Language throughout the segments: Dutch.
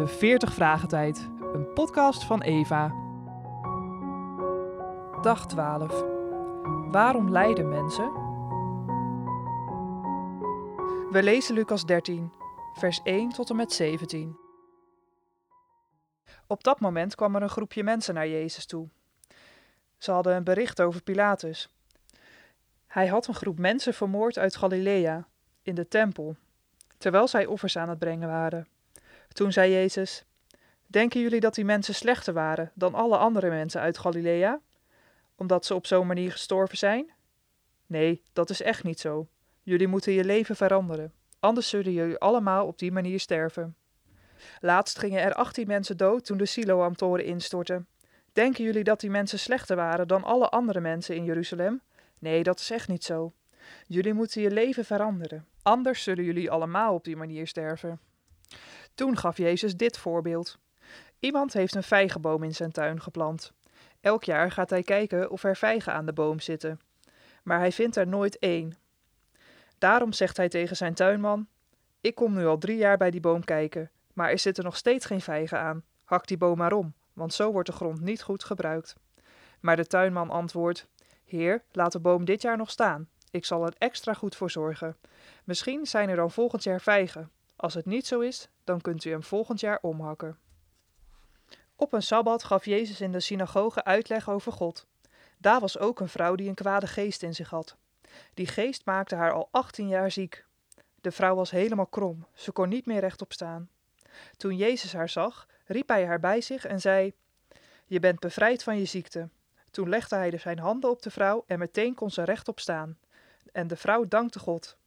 de 40 Vragen Tijd, een podcast van Eva. Dag 12. Waarom lijden mensen? We lezen Lucas 13, vers 1 tot en met 17. Op dat moment kwam er een groepje mensen naar Jezus toe. Ze hadden een bericht over Pilatus. Hij had een groep mensen vermoord uit Galilea, in de tempel, terwijl zij offers aan het brengen waren. Toen zei Jezus: Denken jullie dat die mensen slechter waren dan alle andere mensen uit Galilea? Omdat ze op zo'n manier gestorven zijn? Nee, dat is echt niet zo. Jullie moeten je leven veranderen. Anders zullen jullie allemaal op die manier sterven. Laatst gingen er 18 mensen dood toen de Siloam-toren instortte. Denken jullie dat die mensen slechter waren dan alle andere mensen in Jeruzalem? Nee, dat is echt niet zo. Jullie moeten je leven veranderen. Anders zullen jullie allemaal op die manier sterven. Toen gaf Jezus dit voorbeeld. Iemand heeft een vijgenboom in zijn tuin geplant. Elk jaar gaat hij kijken of er vijgen aan de boom zitten. Maar hij vindt er nooit één. Daarom zegt hij tegen zijn tuinman: Ik kom nu al drie jaar bij die boom kijken, maar er zitten nog steeds geen vijgen aan. Hak die boom maar om, want zo wordt de grond niet goed gebruikt. Maar de tuinman antwoordt: Heer, laat de boom dit jaar nog staan. Ik zal er extra goed voor zorgen. Misschien zijn er dan volgend jaar vijgen. Als het niet zo is, dan kunt u hem volgend jaar omhakken. Op een sabbat gaf Jezus in de synagoge uitleg over God. Daar was ook een vrouw die een kwade geest in zich had. Die geest maakte haar al 18 jaar ziek. De vrouw was helemaal krom, ze kon niet meer rechtop staan. Toen Jezus haar zag, riep hij haar bij zich en zei: Je bent bevrijd van je ziekte. Toen legde hij zijn handen op de vrouw en meteen kon ze rechtop staan. En de vrouw dankte God.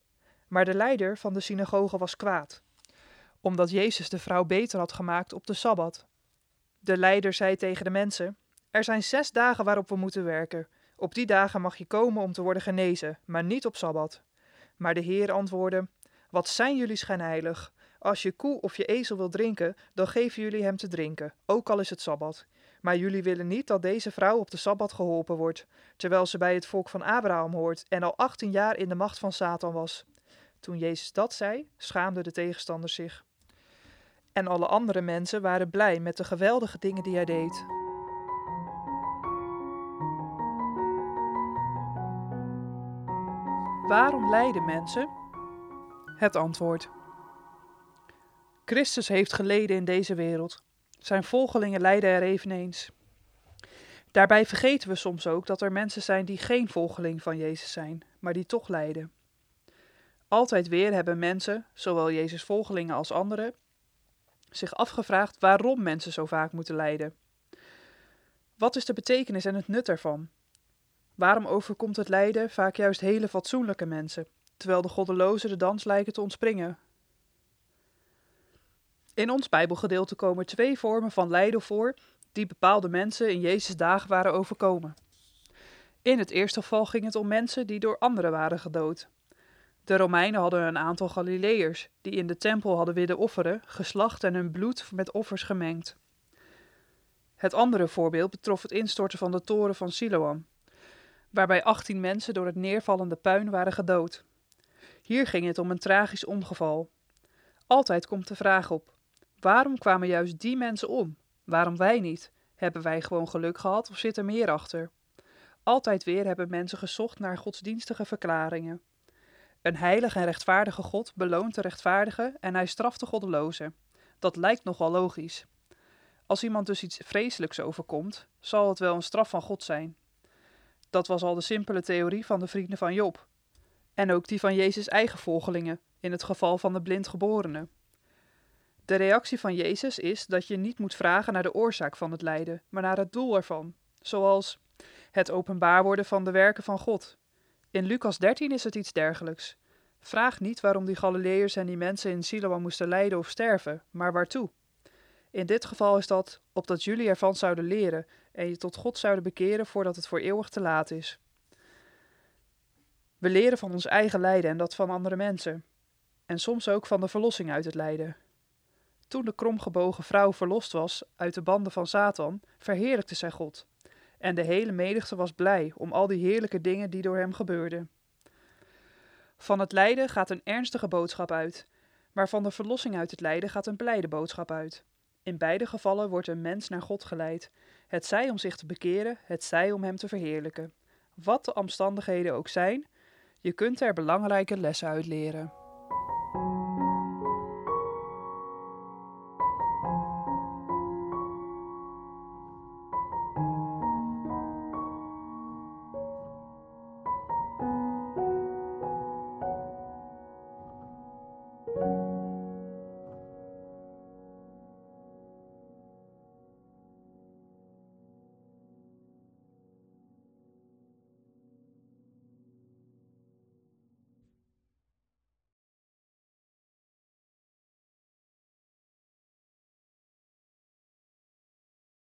Maar de leider van de synagoge was kwaad, omdat Jezus de vrouw beter had gemaakt op de sabbat. De leider zei tegen de mensen: Er zijn zes dagen waarop we moeten werken. Op die dagen mag je komen om te worden genezen, maar niet op sabbat. Maar de Heer antwoordde: Wat zijn jullie schijnheilig? Als je koe of je ezel wil drinken, dan geven jullie hem te drinken, ook al is het sabbat. Maar jullie willen niet dat deze vrouw op de sabbat geholpen wordt, terwijl ze bij het volk van Abraham hoort en al 18 jaar in de macht van Satan was. Toen Jezus dat zei, schaamden de tegenstanders zich. En alle andere mensen waren blij met de geweldige dingen die hij deed. Waarom lijden mensen? Het antwoord. Christus heeft geleden in deze wereld. Zijn volgelingen lijden er eveneens. Daarbij vergeten we soms ook dat er mensen zijn die geen volgeling van Jezus zijn, maar die toch lijden. Altijd weer hebben mensen, zowel Jezus' volgelingen als anderen, zich afgevraagd waarom mensen zo vaak moeten lijden. Wat is de betekenis en het nut ervan? Waarom overkomt het lijden vaak juist hele fatsoenlijke mensen, terwijl de goddelozen de dans lijken te ontspringen? In ons Bijbelgedeelte komen twee vormen van lijden voor die bepaalde mensen in Jezus' dagen waren overkomen. In het eerste geval ging het om mensen die door anderen waren gedood. De Romeinen hadden een aantal Galileërs die in de tempel hadden willen offeren, geslacht en hun bloed met offers gemengd. Het andere voorbeeld betrof het instorten van de toren van Siloam, waarbij 18 mensen door het neervallende puin waren gedood. Hier ging het om een tragisch ongeval. Altijd komt de vraag op: waarom kwamen juist die mensen om? Waarom wij niet? Hebben wij gewoon geluk gehad of zit er meer achter? Altijd weer hebben mensen gezocht naar godsdienstige verklaringen. Een heilige en rechtvaardige God beloont de rechtvaardige en hij straft de goddeloze. Dat lijkt nogal logisch. Als iemand dus iets vreselijks overkomt, zal het wel een straf van God zijn. Dat was al de simpele theorie van de vrienden van Job. En ook die van Jezus' eigen volgelingen, in het geval van de blindgeborene. De reactie van Jezus is dat je niet moet vragen naar de oorzaak van het lijden, maar naar het doel ervan, zoals het openbaar worden van de werken van God, in Lucas 13 is het iets dergelijks. Vraag niet waarom die Galileërs en die mensen in Siloam moesten lijden of sterven, maar waartoe. In dit geval is dat opdat jullie ervan zouden leren en je tot God zouden bekeren voordat het voor eeuwig te laat is. We leren van ons eigen lijden en dat van andere mensen. En soms ook van de verlossing uit het lijden. Toen de kromgebogen vrouw verlost was uit de banden van Satan, verheerlijkte zij God en de hele menigte was blij om al die heerlijke dingen die door hem gebeurden. Van het lijden gaat een ernstige boodschap uit, maar van de verlossing uit het lijden gaat een blijde boodschap uit. In beide gevallen wordt een mens naar God geleid, het zij om zich te bekeren, het zij om hem te verheerlijken. Wat de omstandigheden ook zijn, je kunt er belangrijke lessen uit leren.